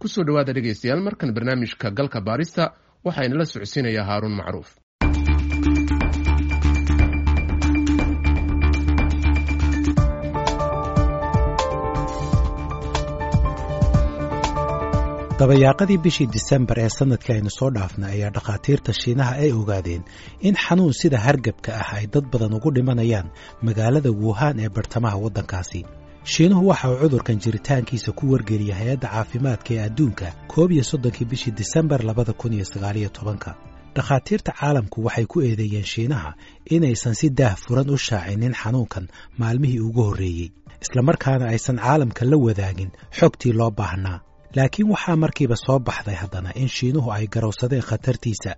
ku soo dhowaada dhegaystayaal markan barnaamijka galka baarista waxaa inala socodsiinayaa haaruun macruuf. Dabayaaqadii bishii disembar ee sannadkii aynu soo dhaafnay ayaa dhakhaatiirta shiinaha ay ogaadeen in xanuun sida hargebka ah ay dad badan ugu dhimanayaan magaalada wuhan ee bartamaha waddankaasi shiinuhu waxa uu cudurkan jiritaankiisa ku wargeliyay hay'adda caafimaadka ee adduunka koob iyo soddonkii bishii disembar labada kun iyo sagaaliyo tobanka. Dhakhaatiirta caalamku waxay ku eedeeyeen shiinaha inaysan si daah furan u shaacinin xanuunkan maalmihii ugu horreeyey islamarkaana aysan caalamka la wadaagin xogtii loo baahnaa. Laakiin waxaa markiiba soo baxday haddana in shiinuhu ay garowsadeen khatartiisa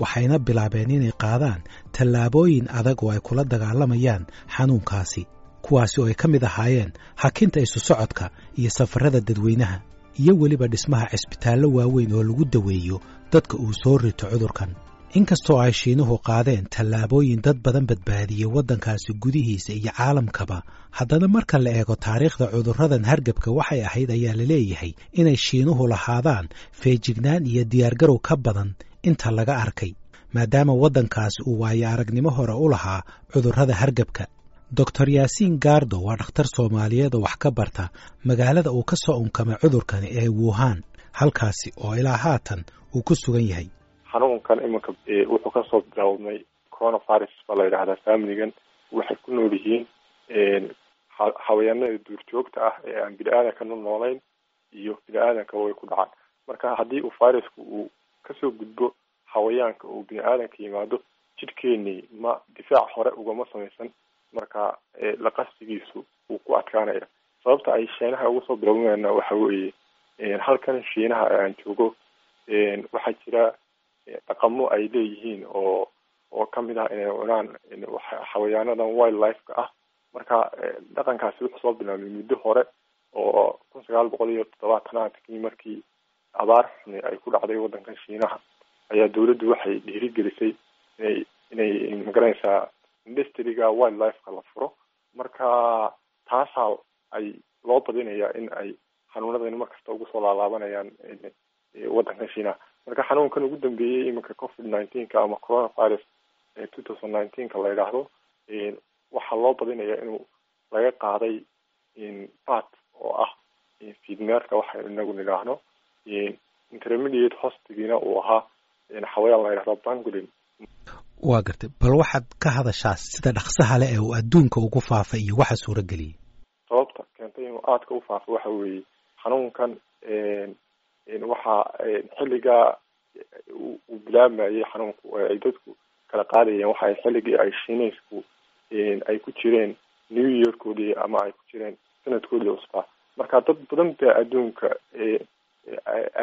waxayna bilaabeen inay qaadaan tallaabooyin adag oo ay kula dagaalamayaan xanuunkaasi kuwaasi oo ay ka mid ahaayeen hakinta isu socodka iyo safarrada dadweynaha iyo weliba dhismaha cisbitaallo waaweyn oo lagu daweeyo dadka uu soo rito cudurkan. Inkastoo ay shiinuhu qaadeen tallaabooyin dad badan badbaadiyey waddankaasi gudihiisa iyo caalamkaba haddana marka la eego taariikhda cudurradan hargebka waxay ahayd ayaa la leeyahay inay shiinuhu lahaadaan feejignaan iyo diyaargarow ka badan inta laga arkay maadaama waddankaasi uu waayo aragnimo hore u lahaa cudurrada hargebka doctor yaasiin gaardo waa dhakhtar soomaaliyeed oo wax ka barta magaalada uu ka soo unkamay cudurkani ee wuhan halkaasi oo ilaa haatan uu ku sugan yahay. Xanuunkan iminka wuxuu ka soo bilaabmay coronavirus baa la yidhahdaa familigan waxay ku nool yihiin xawayaanada duurjoogta ah ee aan bini aadanka nu noolayn iyo bini aadanka way ku dhacaan. Marka haddii uu virusku uu ka soo gudbo xawayaanka uu bini aadanka yimaado jidhkeenii ma difaac hore ugama samaysan marka laqastigiisu wuu ku adkaanaya sababta ay shiinaha ugu soo bilowmayna waxa weeye halkan shiinaha aan joogo waxaa jira dhaqamo ay leeyihiin oo oo ka mid ah inay cunaan xawayaanadan wild lifeka ah. Marka dhaqankaasi wuxuu soo bilaabmay muddo hore oo kun sagaal boqol iyo toddobaatanaadkii markii abaar xuni ay ku dhacday waddankan shiinaha ayaa dawladdu waxay dhiirigelisay inay inay ma garanaysaa industriga wild lifeka la furo. Marka taasaa ay loo badinayaa in ay xanuunadani markasta ugu soo laalaabanayaan waddankan shiinaha marka xanuunkan ugu dambeeyey iminka covid nineteenka ama coronavirus two thousand nineteenka la yidhaahdo waxaa loo badinayaa inuu laga qaaday bat oo ah fiidmeerka waxaynu inagu nidhaahno intermediate hostigiina uu ahaa xawayaan la yidhahdo bangolin waa gartay bal waxaad ka hadashaa sida dhaqsaha leh ee uu adduunka ugu faafay iyo waxa suurageliyey. Sababta keentay inuu aadka u faafo waxa weeye xanuunkan waxaa xilligaa uu bilaabayay xanuunku ay dadku kala qaadayeen waxa xilligii ay shiineysku ay ku jireen new yorkoodii ama ay ku jireen sanadkoodii cusbaa marka dad badan baa adduunka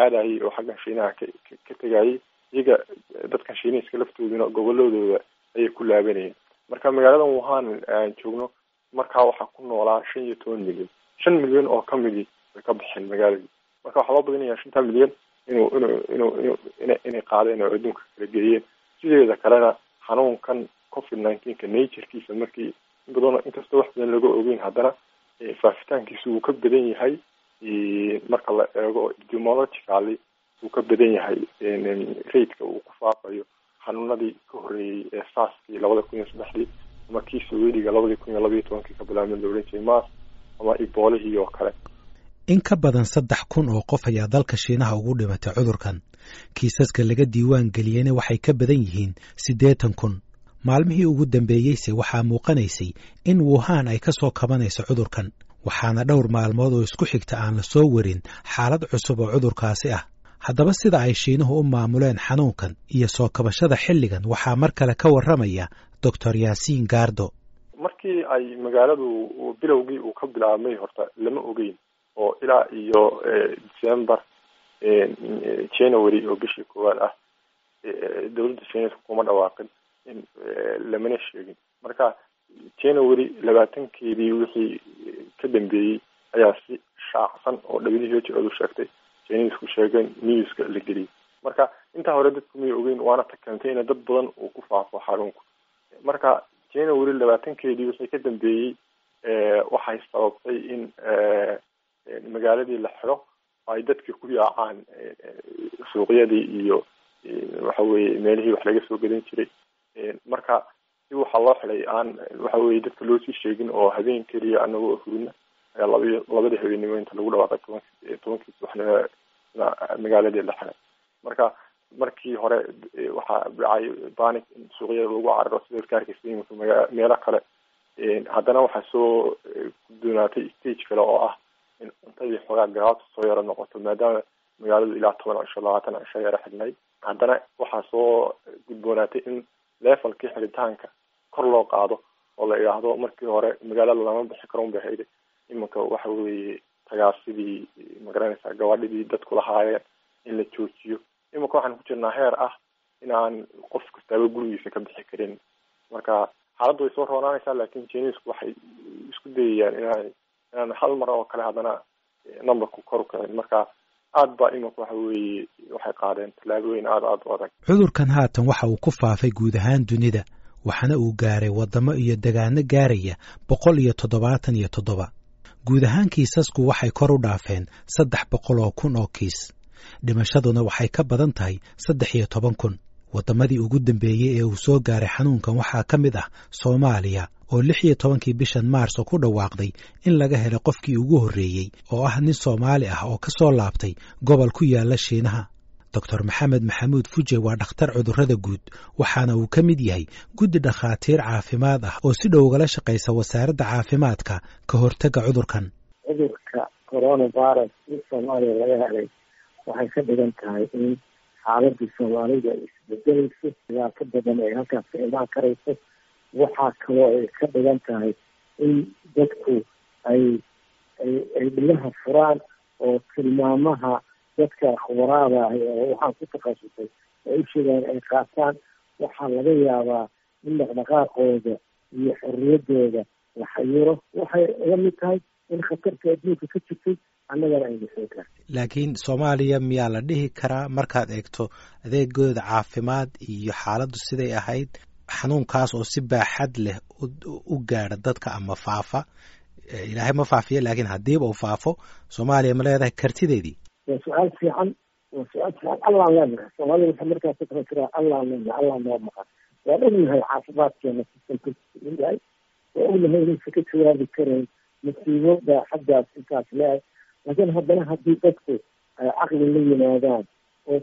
aadayay oo xaggan shiinaha ka tegayay iyaga dadkan shiineyska laftooduna goboladooda ayay ku laabanayeen. Marka magaaladan wuhan aan joogno markaa waxaa ku noolaa shan iyo toban milyan. Shan milyan oo kamidii way ka baxeen magaaladii marka waxaa loo badinayaa shanta milyan inuu inuu inuu inuu ina inay qaadeen oo adduunka kala geeyeen. Sideeda kalena xanuunkan covid nineteenka naturkiisa markii in badan inkastoo wax badan laga ogeyn haddana faafitaankiisu wuu ka badan yahay. Marka la eego epidemiologically wuu ka badan yahay raidka uu ku faafayo xanuunadii ka horreeyey ee saaskii labada kun iyo saddexdii ama kii sowediga labadii kun iyo labaiyo tobankii ka bilaabmay la mas ama iboolihii oo kale. In ka badan saddex kun oo qof ayaa dalka shiinaha ugu dhimatay cudurkan. Kiisaska laga diiwaan geliyeyna waxay ka badan yihiin siddeetan kun. Maalmihii ugu dambeeyeyse waxaa muuqanaysay in wuhan ay ka soo kabanayso cudurkan waxaana dhowr maalmood oo isku xigta aan la soo warin xaalad cusub oo cudurkaasi ah haddaba sida ay shiinuhu u maamuleen xanuunkan iyo soo kabashada xilligan waxaa mar kale ka warramaya doctor yaasiin gaardo. Markii ay magaaladu bilowgii uu ka bilaabmay horta lama ogeyn oo ilaa iyo december january oo bishii koowaad ah dawladda shiineska kuma dhawaaqin in lamana sheegin. Marka january labaatankeedii wixii ka dambeeyey ayaa si shaacsan oo h odu sheegtay shiinisku sheegeen newska la geliyay. Marka intaa hore dadku may ogeyn waana ta keentay in dad badan uu ku faafo xanuunku marka january labaatankeedii wixii ka dambeeyey waxay sababtay in magaaladii la xiro ay dadkii ku yaacaan suuqyadii iyo waxa weye meelihii wax laga soo gadan jiray. Marka si waxaa loo xidhay aan waxa weye dadka loo sii sheegin oo habeen keliya anagoo hurina laba labadii habeenimo inta lagu dhawaaqay tobanki tobankii subaxnimo magaaladii la xiday marka markii hore waxaa dhacay banic in suuqyada lagu cararo sida maga meelo kale haddana waxaa soo gudoonaatay stage kale oo ah in cuntadii xoogaa gabaabta soo yaro noqoto maadaama magaaladu ilaa toban cisho labaatan cisho yaro xidhnayd haddana waxaa soo gudboonaatay in levelkii xidhitaanka kor loo qaado oo la idhaahdo markii hore magaalada lama bixi karo unbay hayde iminka waxa weeye tagaasidii ma garanaysaa gawaadhidii dadku lahaayeen in la joojiyo. Iminka waxaan ku jirnaa heer ah inaan qof kastaaba gurigiisa ka bixi karin. Marka xaaladdu way soo roonaanaysaa laakin jeniisku waxay isku dayayaan inaan inaan hal mar oo kale haddana numberku kor u kicin marka aad baa iminka waxa weeye waxay qaadeen. Tallaabooyin aada aada u adag cudurkan haatan waxa uu ku faafay guud ahaan dunida waxaana uu gaaray waddamo iyo degaano gaaraya boqol iyo toddobaatan iyo toddoba guud ahaan kiisasku waxay kor u dhaafeen saddex boqol oo kun oo kiis. Dhimashaduna waxay ka badan tahay saddex iyo toban kun. Waddamadii ugu dambeeyey ee uu soo gaaray xanuunkan waxaa ka mid ah soomaaliya oo lix iyo tobankii bishan maarso ku dhawaaqday in laga helay qofkii ugu horreeyey oo ah nin soomaali ah oo ka soo laabtay gobol ku yaalla shiinaha doctor maxamed maxamuud fuje waa dhakhtar cudurrada guud waxaana uu ka mid yahay guddi dhakhaatiir caafimaad ah oo si dhow ugala shaqaysa wasaaradda caafimaadka ka hortagga cudurkan. Cudurka coronavirus in soomaaliya laga helay waxay ka dhigan tahay in xaaladii soomaalida ay isbedelayso dhibaato badan ay halkaas ka imaan karayso. Waxaa kaloo ay ka dhigan tahay in dadku ay ay ay dhilaha furaan oo tilmaamaha dadka khubaraada ah oo waxaan ku takhasusay ay u sheegaan ay qaataan waxaa laga yaabaa in dhaqdhaqaaqooda iyo xorriyaddooda la xayiro. Waxay la mid tahay in khatarta adduunka ka jirtay annagana ayna soo gaartay laakiin soomaaliya miyaa la dhihi karaa markaad eegto adeegooda caafimaad iyo xaaladdu siday ahayd? Xanuunkaas oo si baaxad leh u gaadha dadka ama faafa? Ilaahay ma faafiya laakiin haddiiba uu faafo soomaaliya ma leedahay kartideedii waa su'aal fiican waa su'aal fiican allaan leenahay soomaalida waxay markaas ku kala jiraa allaan leenahay allah noo maqan waan ognahay caafimaadkeena sistamka yahay. Waa ognahay inaysa ka jawaabi karayn masiibo baaxaddaas intaas leehay laakiin haddana haddii dadku ay caqli la yimaadaan oo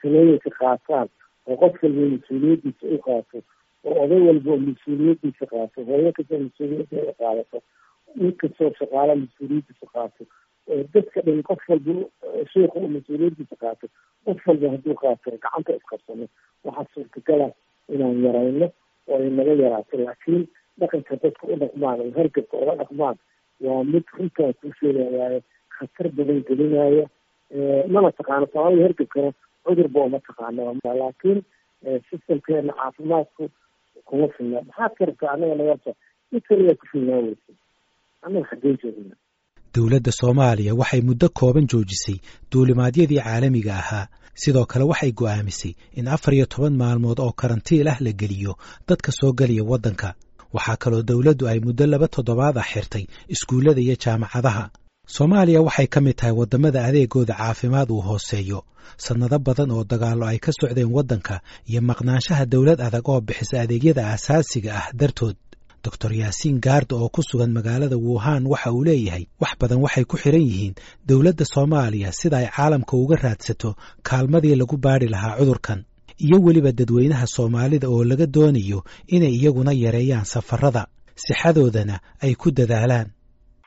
talooyinka qaataan oo qof walba mas'uuliyaddiisa u qaato oo oday walba oo mas'uuliyaddiisa qaato hooyo kastoo mas'uuliyaddeeda qaadato nin kastoo shaqaala mas'uuliyaddiisa qaato dadka dhan qof walba suuqa uu mas'uuliyaddiisa qaato qof walba hadduu qaato gacanta isqabsano waxaa suurtagala inaan yarayno oo ay naga yaraato laakiin dhaqanka dadka u dhaqmaan oo hargabka ula dhaqmaan waa mid runtaa kuu sheegayaaye khatar badan gelinaya mana taqaano soomaalida hargabkana cudurba uma taqaano laakiin sistamkeena caafimaadku kuma filna maxaad ka rabtaa annaga nagarta mid kaliya ku filnaa weysa annaga xaggeen joogna dowladda soomaaliya waxay muddo kooban joojisay duulimaadyadii caalamiga ahaa. Sidoo kale waxay go'aamisay in afar iyo toban maalmood oo karantiil ah la geliyo dadka soo gelaya waddanka. Waxaa kaloo dowladdu ay muddo laba toddobaad ah xirtay iskuullada iyo jaamacadaha. Soomaaliya waxay ka mid tahay waddamada adeegooda caafimaad uu hooseeyo. Sannado badan oo dagaallo ay ka socdeen waddanka iyo maqnaanshaha dowlad adag oo bixisa adeegyada aasaasiga ah dartood doctor yaasiin gaarda oo ku sugan magaalada wuhan waxa uu leeyahay wax badan waxay ku xiran yihiin. Dowladda soomaaliya sida ay caalamka uga raadsato kaalmadii lagu baadhi lahaa cudurkan iyo weliba dadweynaha soomaalida oo laga doonayo inay iyaguna yareeyaan safarada sixadoodana ay ku dadaalaan.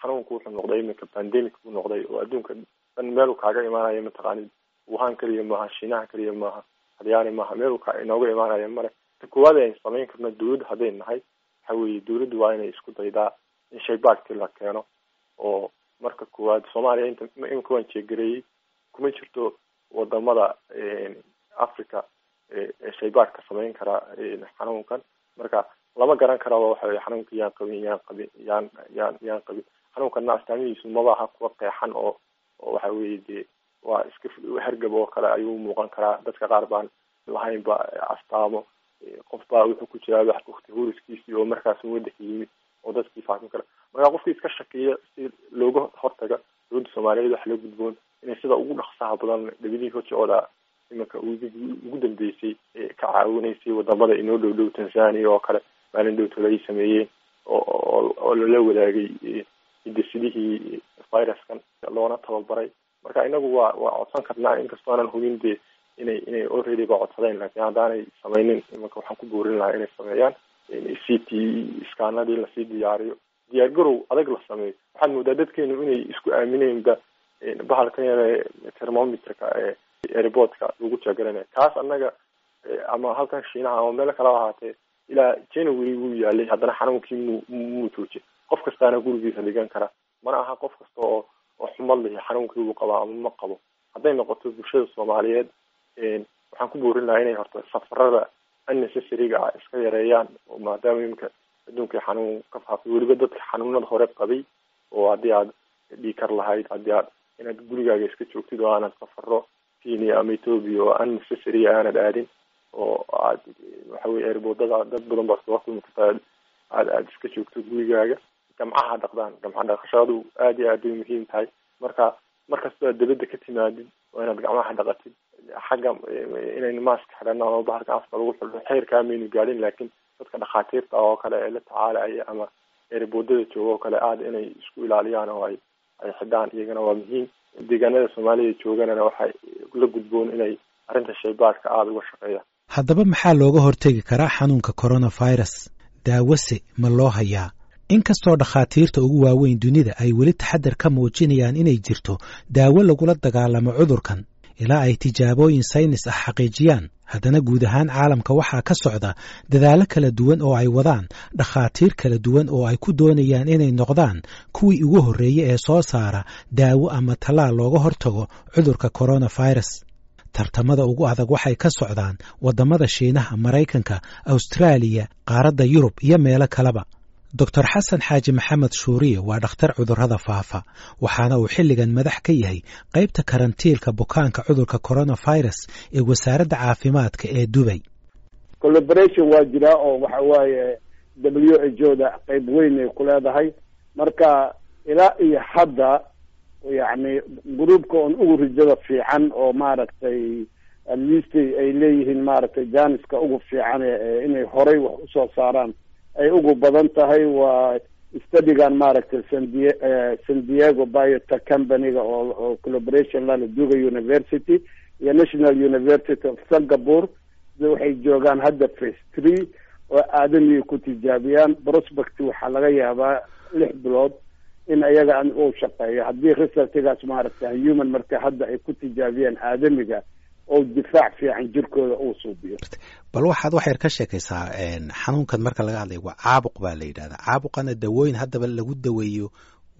Xanuunku wuxuu noqday iminka pandemic buu noqday oo adduunka dhan meelu kaaga imaanaya mataqaanid wuhan keliya maaha shiinaha keliya maaha hadyaani maaha meelu ka inooga imaanaya male ta koowaad aynu samayn karno dawladda hadday nahay waxa weeye dawladdu waa inay isku daydaa in shaybaagkii la keeno oo marka koowaad soomaaliya inta iminka waan jeegareeyey kuma jirto waddamada africa ee shaybaadka samayn karaa xanuunkan marka lama garan karaba waxa weye xanuunka yaan qabin yaan qabin yaan yaan yaan qabin xanuunkana astaamihiisu maba aha kuwa qeexan oo oo waxa weye dee waa iska hergab oo kale ayuu muuqan karaa dadka qaar baan lahaynba astaamo qof baa wuxuu ku jiraa wakti huriskiisii oo markaas wadanka yimid oo dadkii faafin kara marka qofkii iska shakiya si looga hortaga dowladda soomaaliyeed waxa la gudboon inay sida ugu dhaqsaha badan dabidii hojooda iminka ugu dambeysay ka caawinaysay waddamada inoo dhow dhow tanzania oo kale maalin dhowtooda ay sameeyeen oo lala wadaagay hidasidihii viruskan loona tababaray marka inagu waa waa codsan karnaa inkastoo aanan hubin dee inay inay already ba codsadeen laakiin haddaanay sameynin imanka waxaan ku boorin lahaa inay sameeyaan c t iskaanadii la sii diyaariyo. Diyaar garow adag la sameeyo waxaad moodaa dadkeenu inay isku aamineenba bahalkan yare thermometerka ee airportka lagu jagaranaya kaas annaga ama halkan shiinaha ama meel kalaba ahaatee ilaa january wuu yaalay haddana xanuunkii mu muu joojin. Qof kastaana gurigiisa dhigan kara. Mana aha qof kasta oo oo xumad lihi xanuunkii uu qabaa ama ma qabo. Hadday noqoto bulshada soomaaliyeed waxaan ku boorin lahaa inay horta safarada unnecessaryga ah iska yareeyaan oo maadaama iminka adduunkii xanuun ka faafay weliba dadka xanuunada hore qabay oo haddii aad dhiikar lahayd haddii aad inaad gurigaaga iska joogtid oo aanad safaro kenya ama ethoobia oo unnecessary aanad aadin oo aad waxa weye airboodada dad badan baad kaga kulmi kartaa aad aada iska joogto gurigaaga. Gamcaha dhaqdaan gamca dhaqashadu aad iyo aad bay muhiim tahay. Marka markastoo aad dabadda ka timaadid waa inaad gacmaha dhaqatid xagga inaynu maask xidhano ama bahalka afka lagu xidho xeerkaa maynu gaadhin laakiin dadka dhakhaatiirta oo kale ee la tacaalaya ama eeriboodada jooga oo kale aada inay isku ilaaliyaan oo ay ay xidhaan iyagana waa muhiim deegaanada soomaalida jooganana waxay la gudboon inay arrinta shaybaadhka aada uga shaqeeyaan haddaba maxaa looga hortegi karaa xanuunka coronavirus daawase ma loo hayaa inkastoo dhakhaatiirta ugu waaweyn dunida ay weli taxadar ka muujinayaan inay jirto daawo lagula dagaalamo cudurkan ilaa ay tijaabooyin saynis ah xaqiijiyaan. Haddana guud ahaan caalamka waxaa ka socda dadaallo kala duwan oo ay wadaan dhakhaatiir kala duwan oo ay ku doonayaan inay noqdaan kuwii ugu horreeye ee soo saara daawo ama tallaal looga hortago cudurka coronavirus. Tartamada ugu adag waxay ka socdaan waddamada shiinaha maraykanka awstraaliya qaaradda yurub iyo meelo kaleba doctor xasan xaaji maxamed shuuriye waa dhakhtar cudurrada faafa waxaana uu xilligan madax ka yahay qaybta karantiilka bukaanka cudurka coronavirus ee wasaaradda caafimaadka ee dubay collaboration waa jiraa oo waxa waaye w h o da qayb weyn ay ku leedahay. Marka ilaa iyo hadda yacni gruupka on ugu rijada fiican oo maaragtay atleast ay leeyihiin maaragtay janiska ugu fiican inay horay wax u soo saaraan ay ugu badan tahay waa studigan maaragtay sandi san diego biotech companyga oo collaboration lala duga university iyo national university of singapore. Waxay joogaan hadda face three oo aadamii ku tijaabiyaan. Prospect waxaa laga yaabaa lix bilood in ayaga uu shaqeeyo. Haddii researchgaas maaragtay human marka hadda ay ku tijaabiyaan aadamiga oo difaac fiican jirkooda uu suubiyo bal waxaad wax yar ka sheekaysaa xanuunkan marka laga hadlay waa caabuq baa la yidhahdaa. Caabuqana dawooyin haddaba lagu daweeyo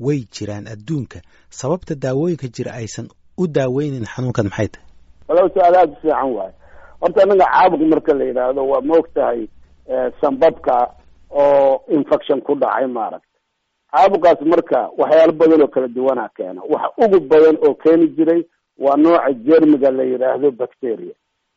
way jiraan adduunka. Sababta daawooyinka jira aysan u daaweynin xanuunkan maxay tahay? Walaw su'aal aada u fiican waayo horta anaga caabuq marka la yidhaahdo waa maog tahay sambabka oo infection ku dhacay maaragta caabuqaas marka waxyaalo badan oo kala duwanaa keena. Waxa ugu badan oo keeni jiray waa nooca jermiga la yidhaahdo bacteria.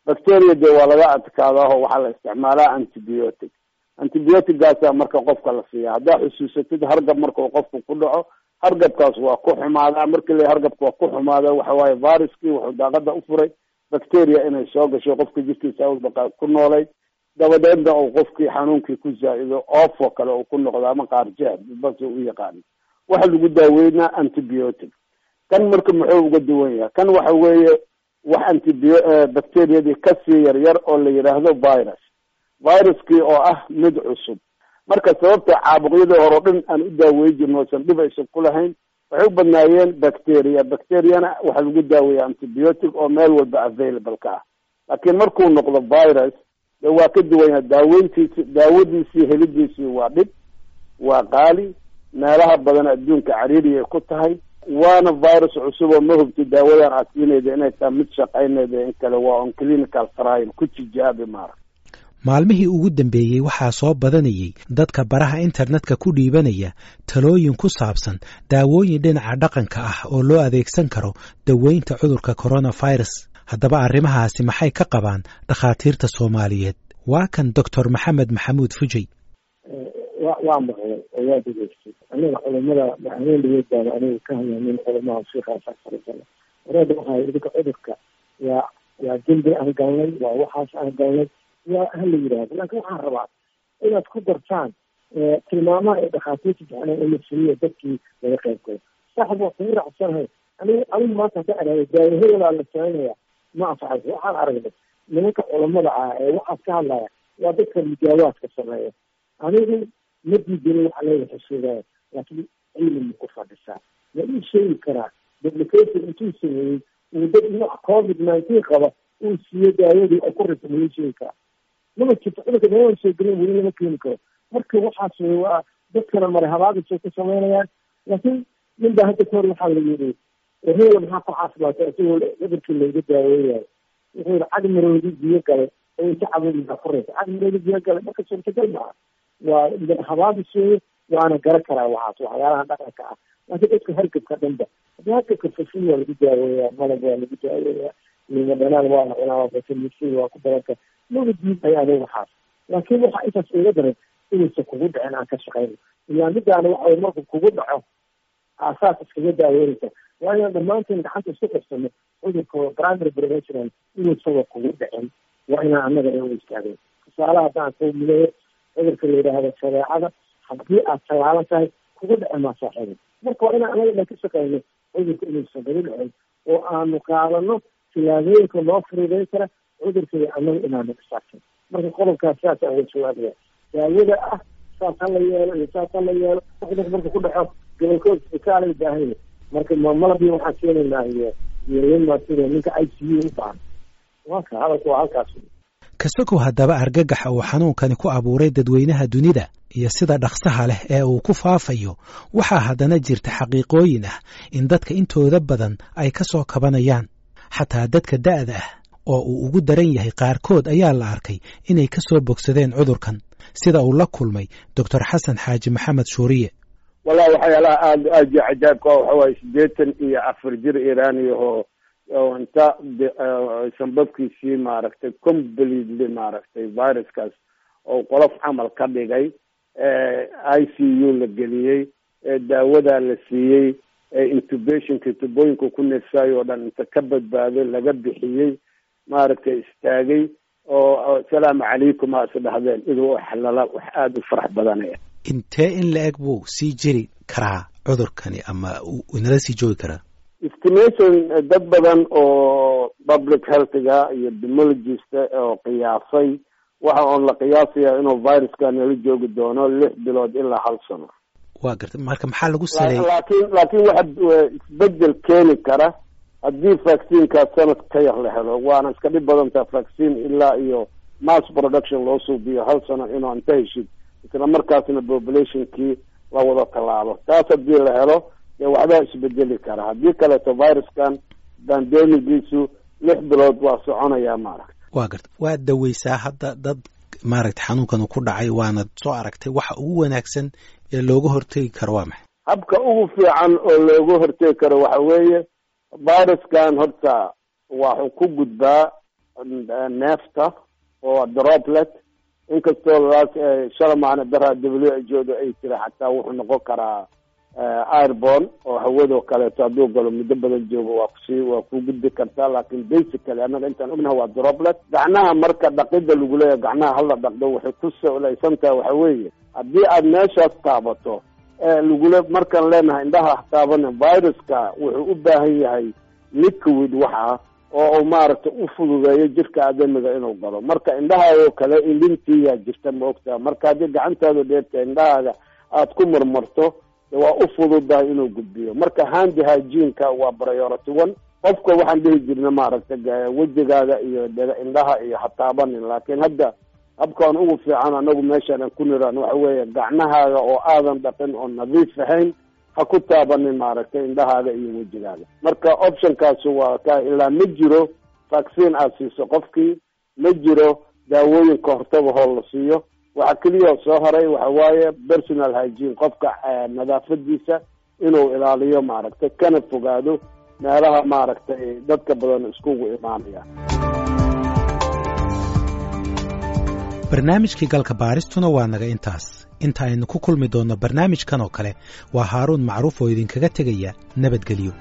Bacteria dee waa laga adkaadaho waxaa la isticmaalaa antibiotic. Antibioticgaasa marka qofka la siiya haddaa xusuusatid hargab markau qofku ku dhaco hargabkaas waa ku xumaadaa. Markii la hargabka waa ku xumaada waxa waaye viruskii wuxuu daaqada u furay. Bacteria inay soo gasho qofka jirkiisa awdbaqa ku noolayd dabadeedna uu qofkii xanuunkii ku zaa-ido off oo kale uu ku noqdo ama qaarjeed bas u yaqaano. Waxa lagu daaweynaa antibiotic kan marka muxuu uga duwan yahay? Kan waxa weeye wax antibio bacteriadii ka sii yaryar oo la yidhaahdo virus. Viruskii oo ah mid cusub. Marka sababta caabuqyadii hore o dhan aan u daawey jirno osan dhib aysan ku lahayn waxay u badnaayeen bacteria bacteriana waxaa lagu daaweeya antibiotic oo meel walba available ka ah. Laakiin markuu noqdo virus de waa ka duwan yahay. Daaweyntiisi daawadiisii helidiisii waa dhib waa qaali. Meelaha badan adduunka cariiriyay ku tahay waana virus cusub oo ma hubti daawadan aad siinayda inay tahay mid shaqaynayda in kale waa on clinical trial ku tijaabi maara. Maalmihii ugu dambeeyey waxaa soo badanayay dadka baraha internetka ku dhiibanaya talooyin ku saabsan daawooyin dhinaca dhaqanka ah oo loo adeegsan karo daweynta cudurka coronavirus. Haddaba arrimahaasi maxay ka qabaan dhakhaatiirta soomaaliyeed? Waa kan doctor maxamed maxamuud fujey wa waa maqlay oo waa degeystay aniga culimada habeen dhageedbaaba aniga ka hadla nin culimaha sheikhaasa farisana wareeda waxaa idinka cudurka waa waa dembi aan galnay waa waxaas aan galnay waa hala yidhaahdo laakiin waxaan rabaa inaad ku dartaan tilmaamaha ay dhakhaatiirta jeclaan in la dadkii laga qayb galo saaxib waa kugu raacsanahay anigu anigu maanta hadda araagay daawahadalaa la sameynaya. Ma anfacayso waxaan aragnay nimanka culamada ah ee waxaas ka hadlaya waa dadka mujaawaadka sameeya. Anigu ma diidinin waxa leeya xusuudaya laakiin cilmi ku fadhisaa ma ii sheegi karaa publication intuu sameeyey uu dad nooc covid nineteen qaba uu siiyo daawadii oo ku rita ma ii sheegi karaa mama jirto cudurka daawadan soo weli lama keeni karo marka waxaas waa dadkana maray habaadisay ku sameynayaan laakiin nin baa hadda kahor waxaa la yidhi hebel maxaa ku caafimaatay isagoo cudurkii layga daaweeyayo wuxuu yihi cag maroodi biyo galay oo inta cabadiisa ku raysa cag maroodi biyo galay marka suurtagal maaha waa habaadis weeye waana gara karaa waxaas waxyaalaha dhaqanka ah. Laakiin dadka hargabka dhanba haddii hargabka fasin waa lagu daaweeyaa malab waa lagu daaweeyaa lima dhanaan waa cunaa vitamin c waa ku badanka maba diid ayaada waxaas laakiin waxaa intaas iga daran inaysan kugu dhicin aan ka shaqeyno. Ilaa midaana waxa marku kugu dhaco aasaas iskaga daaweynaysa. Waa inaan dhammaanteen gacanta isku qabsano cudurka primary prevention inuusaba kugu dhicin. Waa inaan annaga u istaagay tusaale haddaan kuu mileeyo cudurka la yidhaahdo shareecada haddii aad sagaalan tahay kugu dhici maa saaxiiba marka waa inaan annaga dhan ka shaqeyno cudurka inuusan kugu dhicin oo aanu qaadano tilaabooyinka noo furudeyn kara cudurka iyo annaga inaanu isaagsan marka qodobkaas saas aan jawaabaya daawada ah saas ha la yeelo iyo saas ha la yeelo. Cudurka marka ku dhaco gobolkood isbitaalay baahanya marka malabio waxaan keenaynaa iyo iyo lima sida ninka i c u u baahan. Waka hadalka waa halkaas kasagow haddaba argagaxa uu xanuunkani ku abuuray dadweynaha dunida iyo sida dhaqsaha leh ee uu ku faafayo waxaa haddana jirta xaqiiqooyin ah in dadka intooda badan ay ka soo kabanayaan. Xataa dadka da'da ah oo uu ugu daran yahay qaarkood ayaa la arkay inay ka soo bogsadeen cudurkan sida uu la kulmay doctor xasan xaaji maxamed shuuriye. Wallahi waxyaalaha aada aad iyo cajaabka waxa waaye siddeetan iyo afar jir iraniyaho oo inta sambabkiisii maaragtay completely maaragtay viruskaas oo qolof camal ka dhigay i c u la geliyey daawadaa la siiyey intubationka tubooyinka ku neefsaayo oo dhan inta ka badbaaday laga bixiyey maaragtay istaagay oo asalaamu calaykum aa is dhahdeen idoo xalala wax aada u farax badanaya intee in la eg buu sii jiri karaa cudurkani ama inala sii joogi karaa estimation dad badan oo public healthga iyo demologist oo qiyaasay waxa oon la qiyaasaya inuu viruska nala joogi doono lix bilood ilaa hal sano. Wa garta marka maxaa lagu saleeyay? Laakiin laakiin waxa isbeddel keeni kara haddii vaccinekaas sanad ka yar la helo waana iska dhib badantaa vaccine ilaa iyo mass production loo suubiyo hal sano inuu inta heshid isla markaasna populationkii la wada tallaabo. Taas haddii la helo dee waxbaa isbedeli kara. Haddii kaleeto viruskan bandemigiisu lix bilood waa soconayaa maaragta wa garta. Waad daweysaa hadda dad maaragta xanuunkan uu ku dhacay waana soo aragtay waxa ugu wanaagsan ee looga hortegi karo waa maxay? Habka ugu fiican oo looga hortegi karo waxa weeye viruskan horta waxuu ku gudbaa neefta oo droplet. Inkastoo shala macna daraa w h o da ay tiri xataa wuxuu noqon karaa airbon oo hawadoo kaleeto hadduu galo muddo badan joogo waa kusi waa ku gudbi kartaa laakin basically annaga intaan ognaha waa droplet. Gacnaha marka dhaqida lagu leeyahay gacnaha hala dhaqdo waxay ku salaysan tahay waxa weeye. Haddii aad meeshaas taabato lagula markaan leenahay indhaha ha taabana viruska wuxuu u baahan yahay liquid waxa oo u maaragtay u fududeeyo jirka aadamiga inuu galo. Marka indhahaadoo kale ilintiyaa jirta ma ogtaha marka haddii gacantaadu dheerta indhahaaga aada ku marmarto waa u fududahay inuu gudbiyo. Marka handi hygieneka waa priority one qofka waxaan dhihi jirna maaragtay wejigaaga iyo indhaha iyo ha taabanin laakiin hadda habkaan ugu fiican anagu meeshaan ku niraan waxa weeye gacnahaaga oo aadan dhaqin oo nadiif ahayn ha ku taabanin maaragtay indhahaaga iyo wejigaaga. Marka optionkaasi waa ka ilaa ma jiro vaccine aad siiso qofkii ma jiro daawooyin ka hortaga hoo la siiyo waxa keliya soo haray waxa waaye personal hygiene qofka nadaafadiisa inuu ilaaliyo maaragtay kana fogaado meelaha maaragtay dadka badan iskugu imaanaya. Barnaamijkii galka baaristuna waa naga intaas. Inta aynu ku kulmi doonno barnaamijkan oo kale waa haaruun macruuf oo idinkaga tegaya nabadgelyo